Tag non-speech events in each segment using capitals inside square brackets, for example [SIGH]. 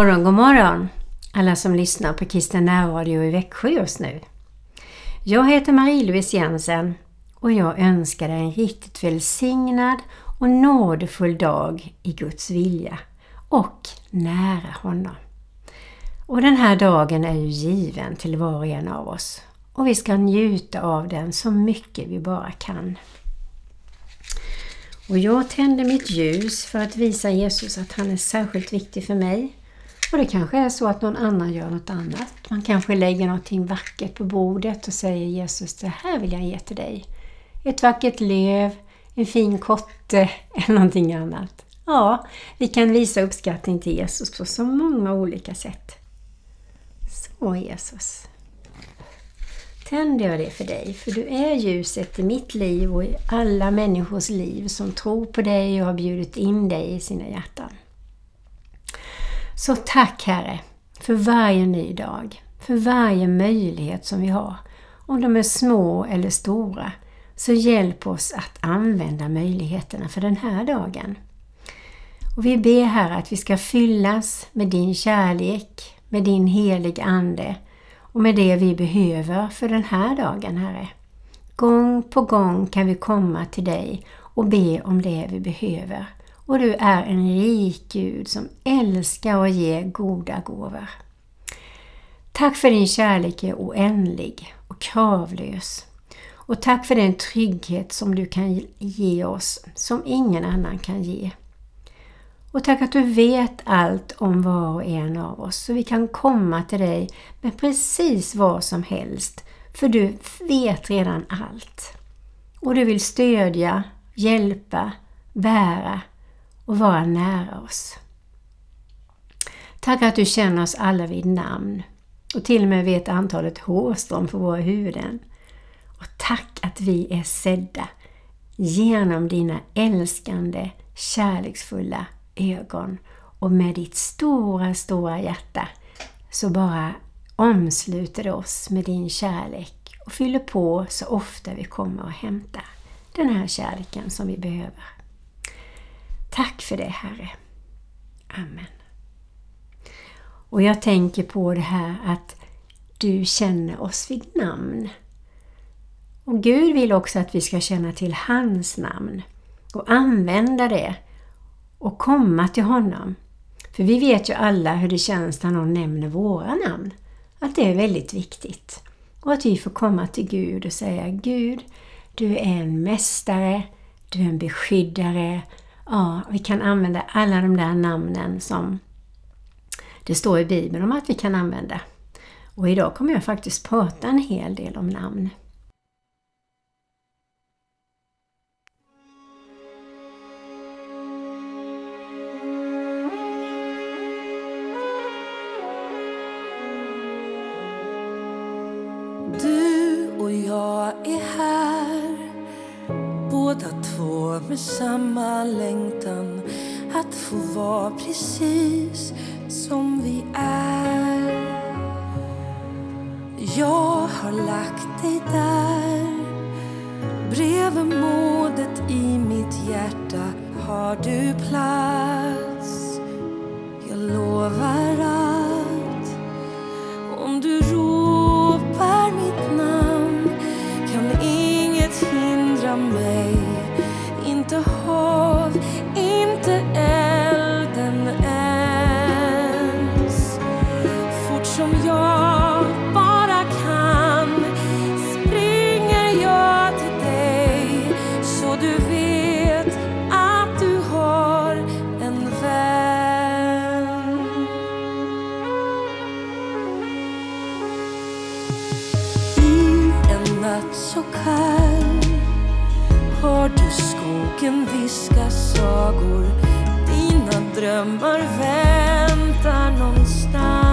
morgon, god morgon alla som lyssnar på Kristen närradio i Växjö just nu. Jag heter Marie-Louise Jensen och jag önskar dig en riktigt välsignad och nådefull dag i Guds vilja och nära honom. Och den här dagen är ju given till var och en av oss och vi ska njuta av den så mycket vi bara kan. Och jag tänder mitt ljus för att visa Jesus att han är särskilt viktig för mig. Och det kanske är så att någon annan gör något annat. Man kanske lägger någonting vackert på bordet och säger Jesus, det här vill jag ge till dig. Ett vackert löv, en fin kotte [LAUGHS] eller någonting annat. Ja, vi kan visa uppskattning till Jesus på så många olika sätt. Så Jesus, tänder jag det för dig, för du är ljuset i mitt liv och i alla människors liv som tror på dig och har bjudit in dig i sina hjärtan. Så tack Herre för varje ny dag, för varje möjlighet som vi har. Om de är små eller stora, så hjälp oss att använda möjligheterna för den här dagen. Och vi ber Herre att vi ska fyllas med din kärlek, med din helig Ande och med det vi behöver för den här dagen, Herre. Gång på gång kan vi komma till dig och be om det vi behöver. Och du är en rik Gud som älskar att ge goda gåvor. Tack för din kärlek är oändlig och kravlös. Och tack för den trygghet som du kan ge oss som ingen annan kan ge. Och tack att du vet allt om var och en av oss så vi kan komma till dig med precis vad som helst. För du vet redan allt. Och du vill stödja, hjälpa, bära och vara nära oss. Tack att du känner oss alla vid namn och till och med vet antalet hårstrån på våra huvuden. Och tack att vi är sedda genom dina älskande, kärleksfulla ögon och med ditt stora, stora hjärta så bara omsluter du oss med din kärlek och fyller på så ofta vi kommer och hämtar den här kärleken som vi behöver. Tack för det Herre. Amen. Och jag tänker på det här att du känner oss vid namn. Och Gud vill också att vi ska känna till hans namn och använda det och komma till honom. För vi vet ju alla hur det känns när någon nämner våra namn. Att det är väldigt viktigt. Och att vi får komma till Gud och säga Gud, du är en mästare, du är en beskyddare. Ja, vi kan använda alla de där namnen som det står i Bibeln om att vi kan använda. Och idag kommer jag faktiskt prata en hel del om namn. Du och jag är här Båda två med samma längtan att få vara precis som vi är. Jag har lagt dig där bredvid modet i mitt hjärta har du plats. Jag lovar att mig inte hav, inte elden ens. Fort som jag bara kan springer jag till dig så du vet att du har en vän. I en natt så kall har du skogen viska sagor. Dina drömmar väntar någonstans.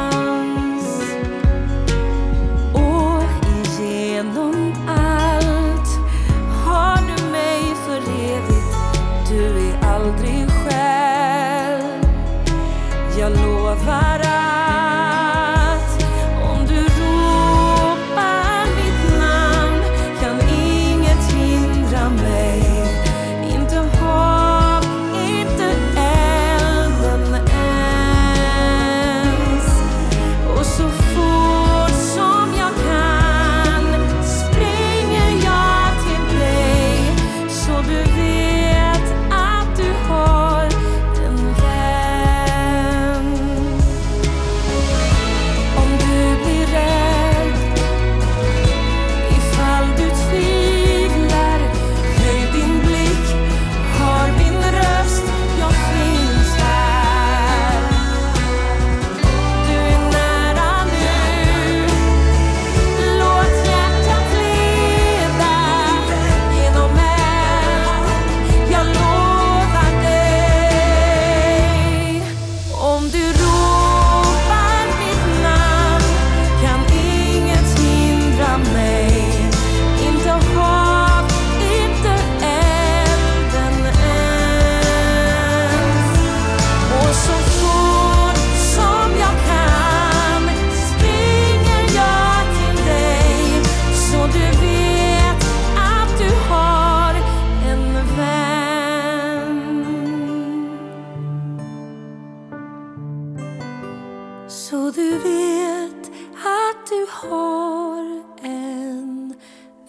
Så du vet att du har en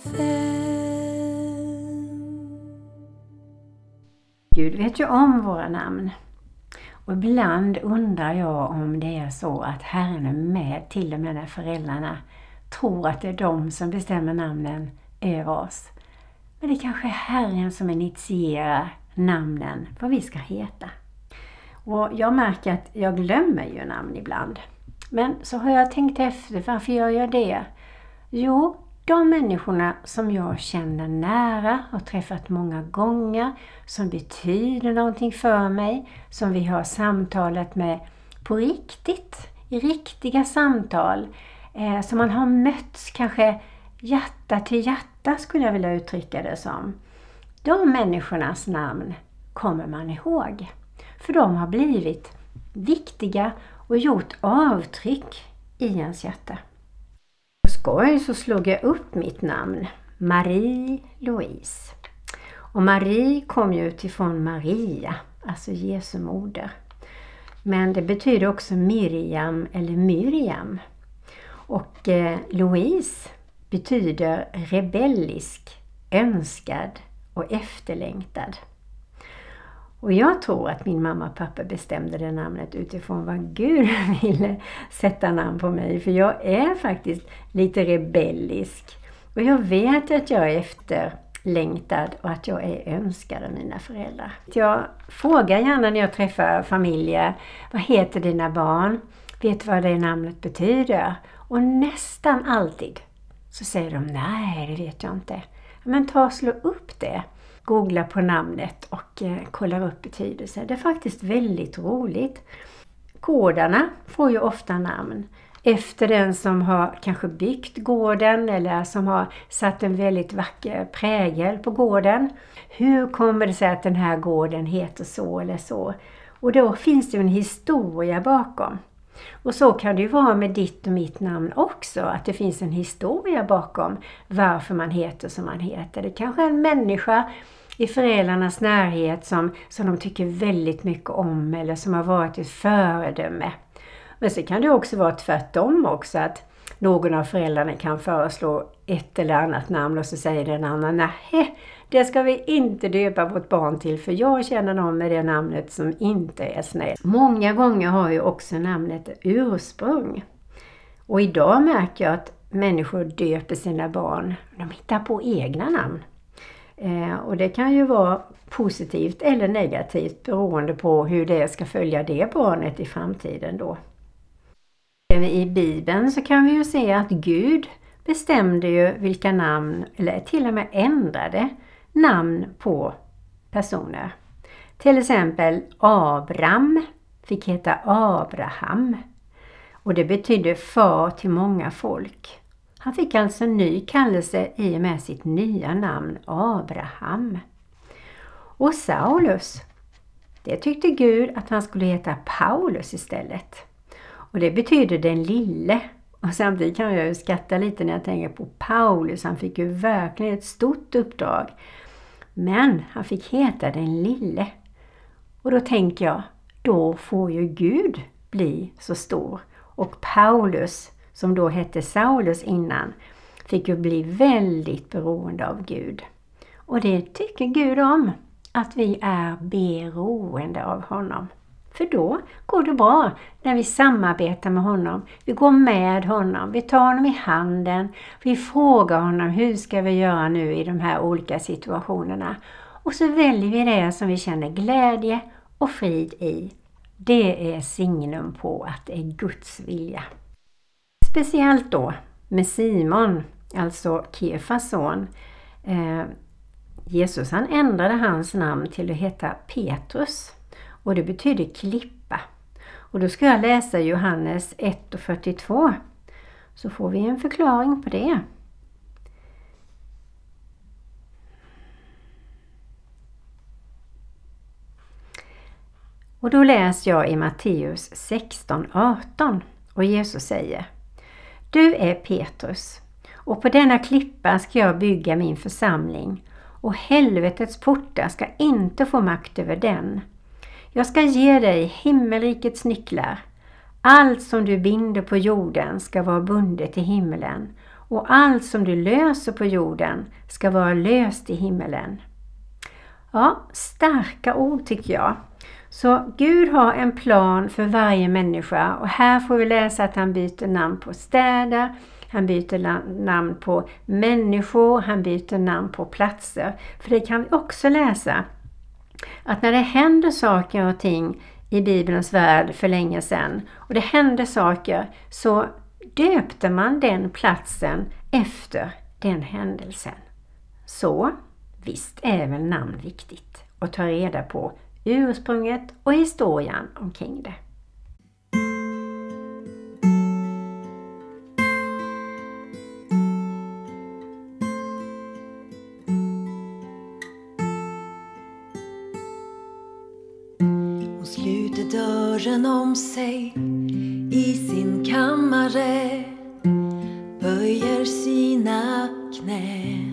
vän. Gud vet ju om våra namn. Och ibland undrar jag om det är så att Herren är med till och med när föräldrarna tror att det är de som bestämmer namnen över oss. Men det kanske är Herren som initierar namnen, vad vi ska heta. Och jag märker att jag glömmer ju namn ibland. Men så har jag tänkt efter, varför gör jag det? Jo, de människorna som jag känner nära, har träffat många gånger, som betyder någonting för mig, som vi har samtalat med på riktigt, i riktiga samtal, eh, som man har mötts kanske hjärta till hjärta skulle jag vilja uttrycka det som. De människornas namn kommer man ihåg. För de har blivit viktiga och gjort avtryck i ens hjärta. På skoj så slog jag upp mitt namn, Marie-Louise. Och Marie kom ju utifrån Maria, alltså Jesu moder. Men det betyder också Miriam eller Miriam. Och eh, Louise betyder rebellisk, önskad och efterlängtad. Och jag tror att min mamma och pappa bestämde det namnet utifrån vad Gud [LAUGHS] ville sätta namn på mig. För jag är faktiskt lite rebellisk. Och jag vet att jag är efterlängtad och att jag är önskad av mina föräldrar. Jag frågar gärna när jag träffar familjer, vad heter dina barn? Vet du vad det namnet betyder? Och nästan alltid så säger de, nej det vet jag inte. Men ta och slå upp det googla på namnet och eh, upp betydelse. Det är faktiskt väldigt roligt. Gårdarna får ju ofta namn efter den som har kanske byggt gården eller som har satt en väldigt vacker prägel på gården. Hur kommer det sig att den här gården heter så eller så? Och då finns det en historia bakom. Och så kan det ju vara med ditt och mitt namn också, att det finns en historia bakom varför man heter som man heter. Det kanske är en människa i föräldrarnas närhet som, som de tycker väldigt mycket om eller som har varit ett föredöme. Men så kan det också vara tvärtom också att någon av föräldrarna kan föreslå ett eller annat namn och så säger den andra nej, det ska vi inte döpa vårt barn till för jag känner någon med det namnet som inte är snäll. Många gånger har ju också namnet ursprung. Och idag märker jag att människor döper sina barn, de hittar på egna namn. Eh, och det kan ju vara positivt eller negativt beroende på hur det ska följa det barnet i framtiden då. I Bibeln så kan vi ju se att Gud bestämde ju vilka namn, eller till och med ändrade namn på personer. Till exempel Abram fick heta Abraham och det betydde far till många folk. Han fick alltså en ny kallelse i och med sitt nya namn Abraham. Och Saulus, det tyckte Gud att han skulle heta Paulus istället. Och det betyder den lille. Och samtidigt kan jag ju skratta lite när jag tänker på Paulus. Han fick ju verkligen ett stort uppdrag. Men han fick heta den lille. Och då tänker jag, då får ju Gud bli så stor. Och Paulus som då hette Saulus innan, fick ju bli väldigt beroende av Gud. Och det tycker Gud om, att vi är beroende av honom. För då går det bra när vi samarbetar med honom. Vi går med honom, vi tar honom i handen, vi frågar honom hur ska vi göra nu i de här olika situationerna. Och så väljer vi det som vi känner glädje och frid i. Det är signum på att det är Guds vilja. Speciellt då med Simon, alltså Kefas son. Eh, Jesus han ändrade hans namn till att heta Petrus och det betyder klippa. Och då ska jag läsa Johannes 1 och 42 så får vi en förklaring på det. Och då läser jag i Matteus 16, 18 och Jesus säger du är Petrus och på denna klippa ska jag bygga min församling och helvetets portar ska inte få makt över den. Jag ska ge dig himmelrikets nycklar. Allt som du binder på jorden ska vara bundet i himmelen och allt som du löser på jorden ska vara löst i himmelen. Ja, starka ord tycker jag. Så Gud har en plan för varje människa och här får vi läsa att han byter namn på städer, han byter namn på människor, han byter namn på platser. För det kan vi också läsa att när det händer saker och ting i Bibelns värld för länge sedan och det hände saker så döpte man den platsen efter den händelsen. Så visst är väl namn viktigt att ta reda på ursprunget och historien omkring det. Dörren om sig i sin kammare böjer sina knän.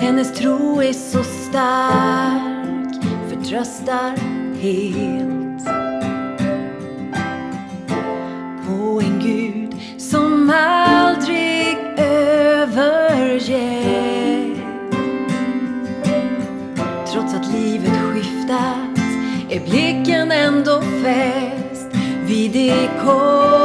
Hennes tro är så stark Förtröstar helt. På en Gud som aldrig överger. Trots att livet skiftat är blicken ändå fäst vid det kors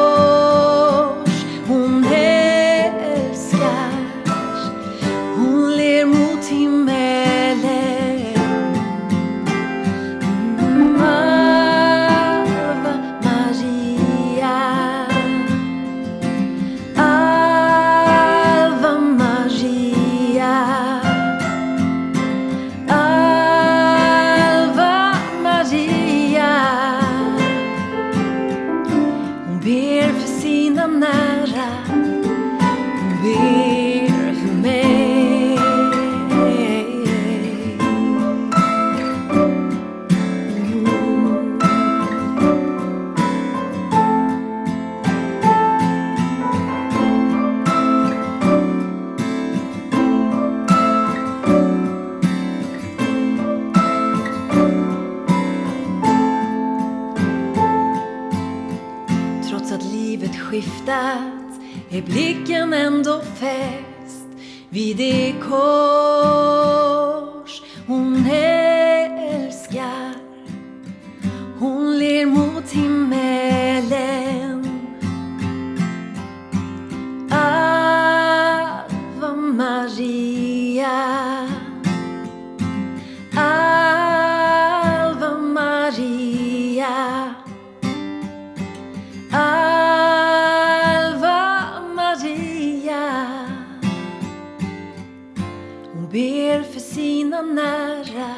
sina nära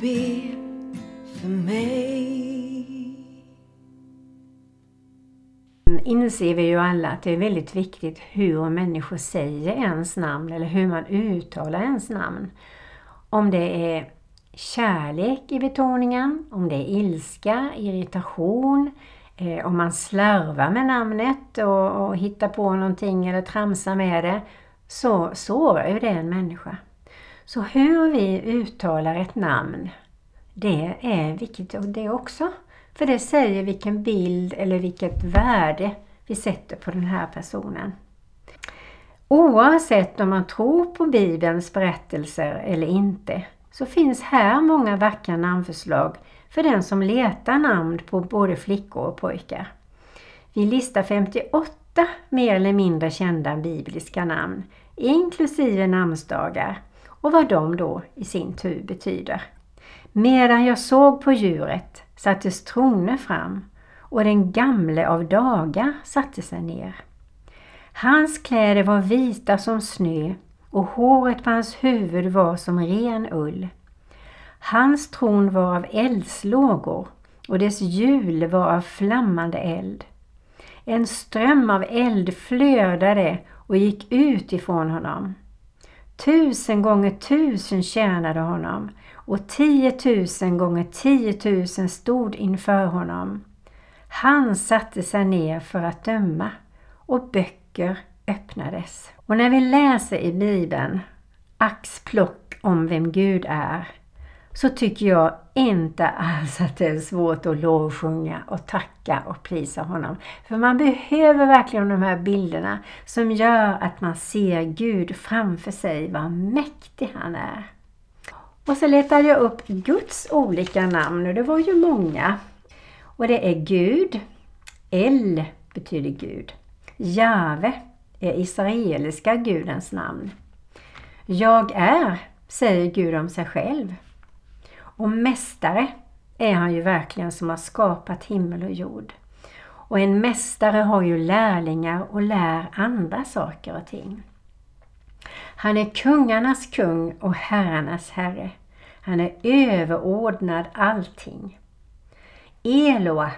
Be för mig inser vi ju alla att det är väldigt viktigt hur människor säger ens namn eller hur man uttalar ens namn. Om det är kärlek i betoningen, om det är ilska, irritation, eh, om man slarvar med namnet och, och hittar på någonting eller tramsar med det, så sårar ju det en människa. Så hur vi uttalar ett namn, det är viktigt det också. För det säger vilken bild eller vilket värde vi sätter på den här personen. Oavsett om man tror på Bibelns berättelser eller inte så finns här många vackra namnförslag för den som letar namn på både flickor och pojkar. Vi listar 58 mer eller mindre kända bibliska namn inklusive namnsdagar och vad de då i sin tur betyder. Medan jag såg på djuret sattes Trone fram och den gamle av dagar satte sig ner. Hans kläder var vita som snö och håret på hans huvud var som ren ull. Hans tron var av eldslågor och dess hjul var av flammande eld. En ström av eld flödade och gick ut ifrån honom. Tusen gånger tusen tjänade honom och tiotusen gånger tiotusen stod inför honom. Han satte sig ner för att döma och böcker öppnades. Och när vi läser i Bibeln axplock om vem Gud är så tycker jag inte alls att det är svårt att lovsjunga och tacka och prisa honom. För man behöver verkligen de här bilderna som gör att man ser Gud framför sig, vad mäktig han är. Och så letade jag upp Guds olika namn och det var ju många. Och det är Gud, El betyder Gud. Jave är israeliska gudens namn. Jag är, säger Gud om sig själv. Och mästare är han ju verkligen som har skapat himmel och jord. Och en mästare har ju lärlingar och lär andra saker och ting. Han är kungarnas kung och herrarnas herre. Han är överordnad allting. Eloa,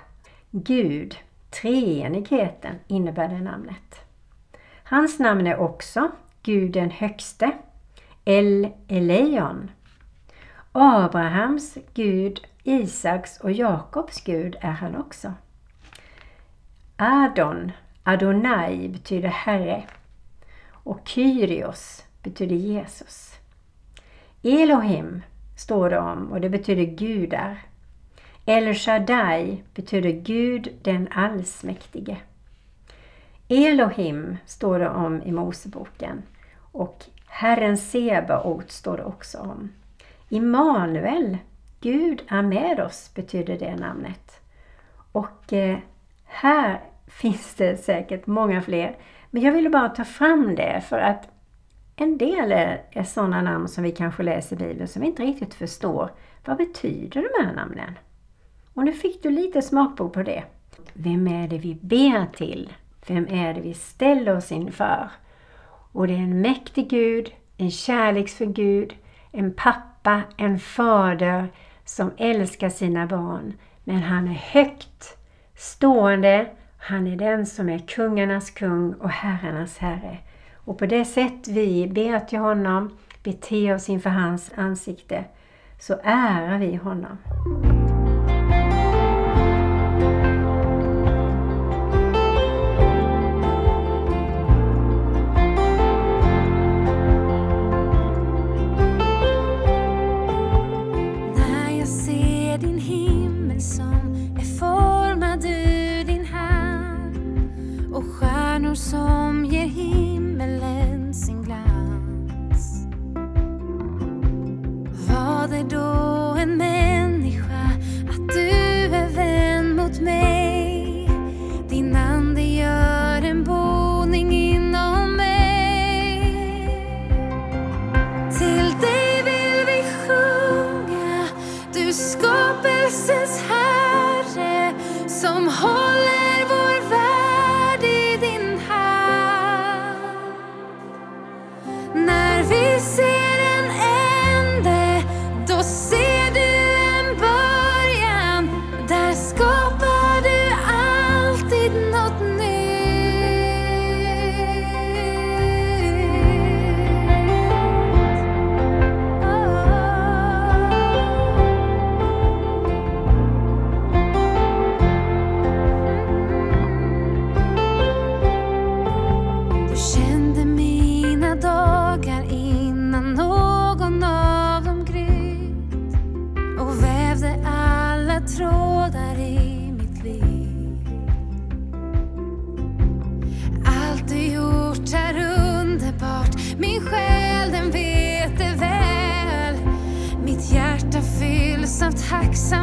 Gud, treenigheten innebär det namnet. Hans namn är också Gud den högste, El Eleion. Abrahams Gud, Isaks och Jakobs Gud är han också. Adon, Adonai betyder Herre och Kyrios betyder Jesus. Elohim står det om och det betyder gudar. El Shaddai betyder Gud den allsmäktige. Elohim står det om i Moseboken och Herren Sebaot står det också om. Immanuel, Gud är med oss, betyder det namnet. Och eh, här [LAUGHS] finns det säkert många fler. Men jag ville bara ta fram det för att en del är, är sådana namn som vi kanske läser i Bibeln som vi inte riktigt förstår. Vad betyder de här namnen? Och nu fick du lite smakprov på det. Vem är det vi ber till? Vem är det vi ställer oss inför? Och det är en mäktig Gud, en kärleksfull Gud, en pappa, en fader som älskar sina barn. Men han är högt stående. Han är den som är kungarnas kung och herrarnas herre. Och på det sätt vi ber till honom, beter oss inför hans ansikte, så ärar vi honom. Då tacksam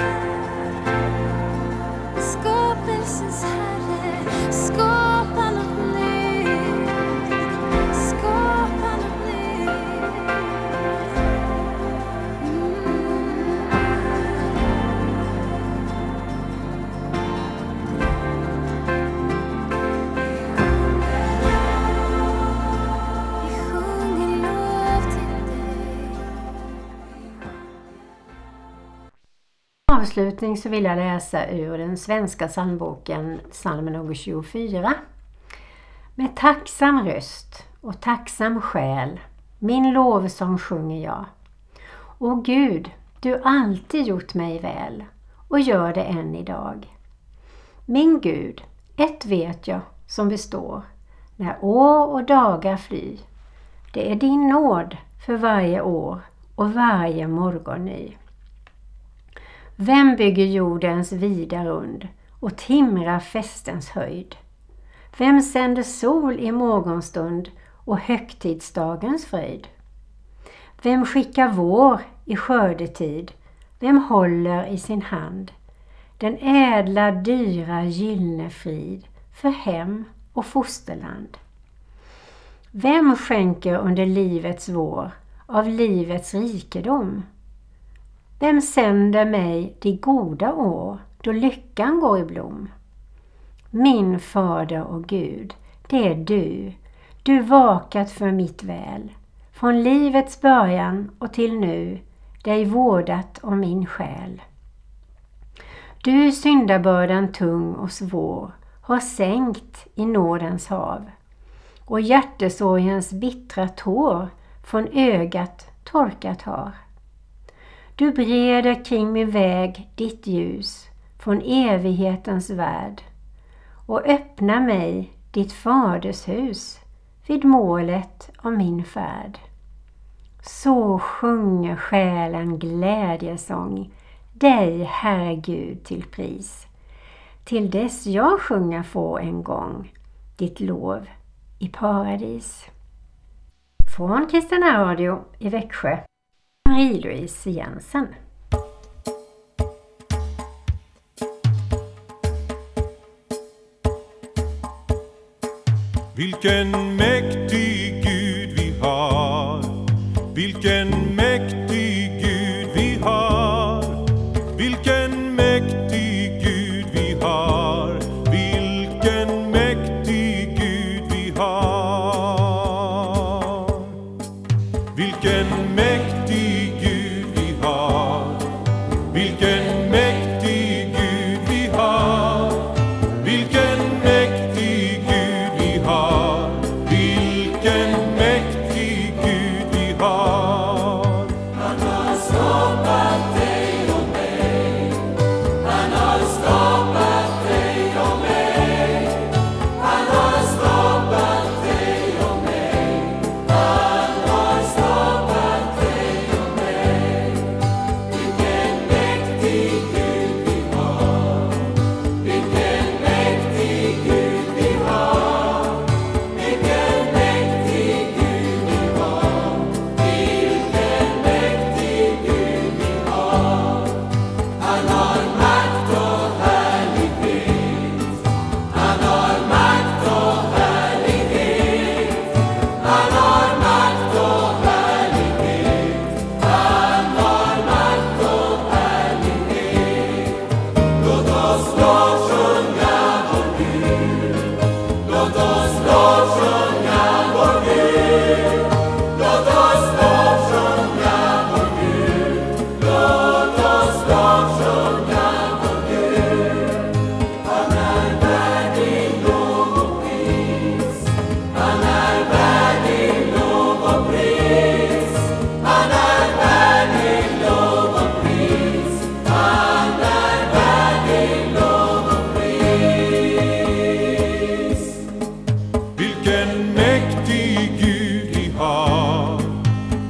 Пока. Avslutning så vill jag läsa ur den svenska psalmboken, psalm nummer 24. Med tacksam röst och tacksam själ, min lovsång sjunger jag. O Gud, du alltid gjort mig väl och gör det än idag. Min Gud, ett vet jag som består, när år och dagar fly. Det är din nåd för varje år och varje morgon ny. Vem bygger jordens vida rund och timrar festens höjd? Vem sänder sol i morgonstund och högtidsdagens fröjd? Vem skickar vår i skördetid? Vem håller i sin hand den ädla, dyra, gyllene frid för hem och fosterland? Vem skänker under livets vår av livets rikedom? Vem sänder mig de goda år då lyckan går i blom? Min Fader och Gud, det är du. Du vakat för mitt väl. Från livets början och till nu, dig vårdat om min själ. Du syndabördan tung och svår har sänkt i nådens hav och hjärtesorgens bittra tår från ögat torkat har. Du breder kring min väg ditt ljus från evighetens värld och öppnar mig ditt faders hus vid målet av min färd. Så sjunger själen glädjesång dig, Herre Gud, till pris. Till dess jag sjunga får en gång ditt lov i paradis. Från Kristina Radio i Växjö Marie-Louise Jensen. Vilken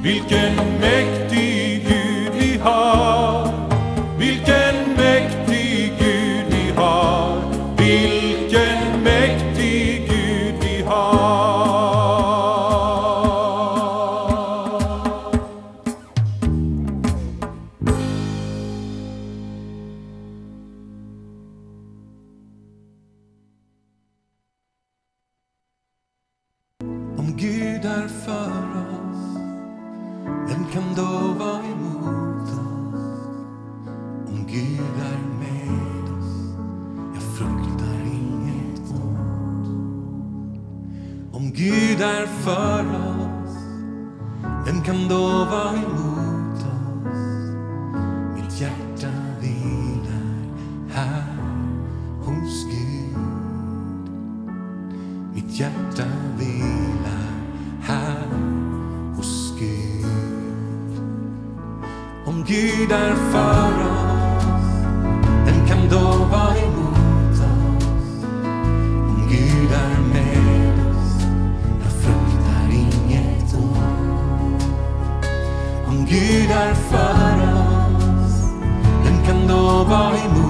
Vilken mäktig Gud vi har. vilar här hos Gud. Om Gud är för oss, vem kan då vara emot oss? Om Gud är med oss, jag fruktar inget ont. Om Gud är för oss, vem kan då vara emot oss?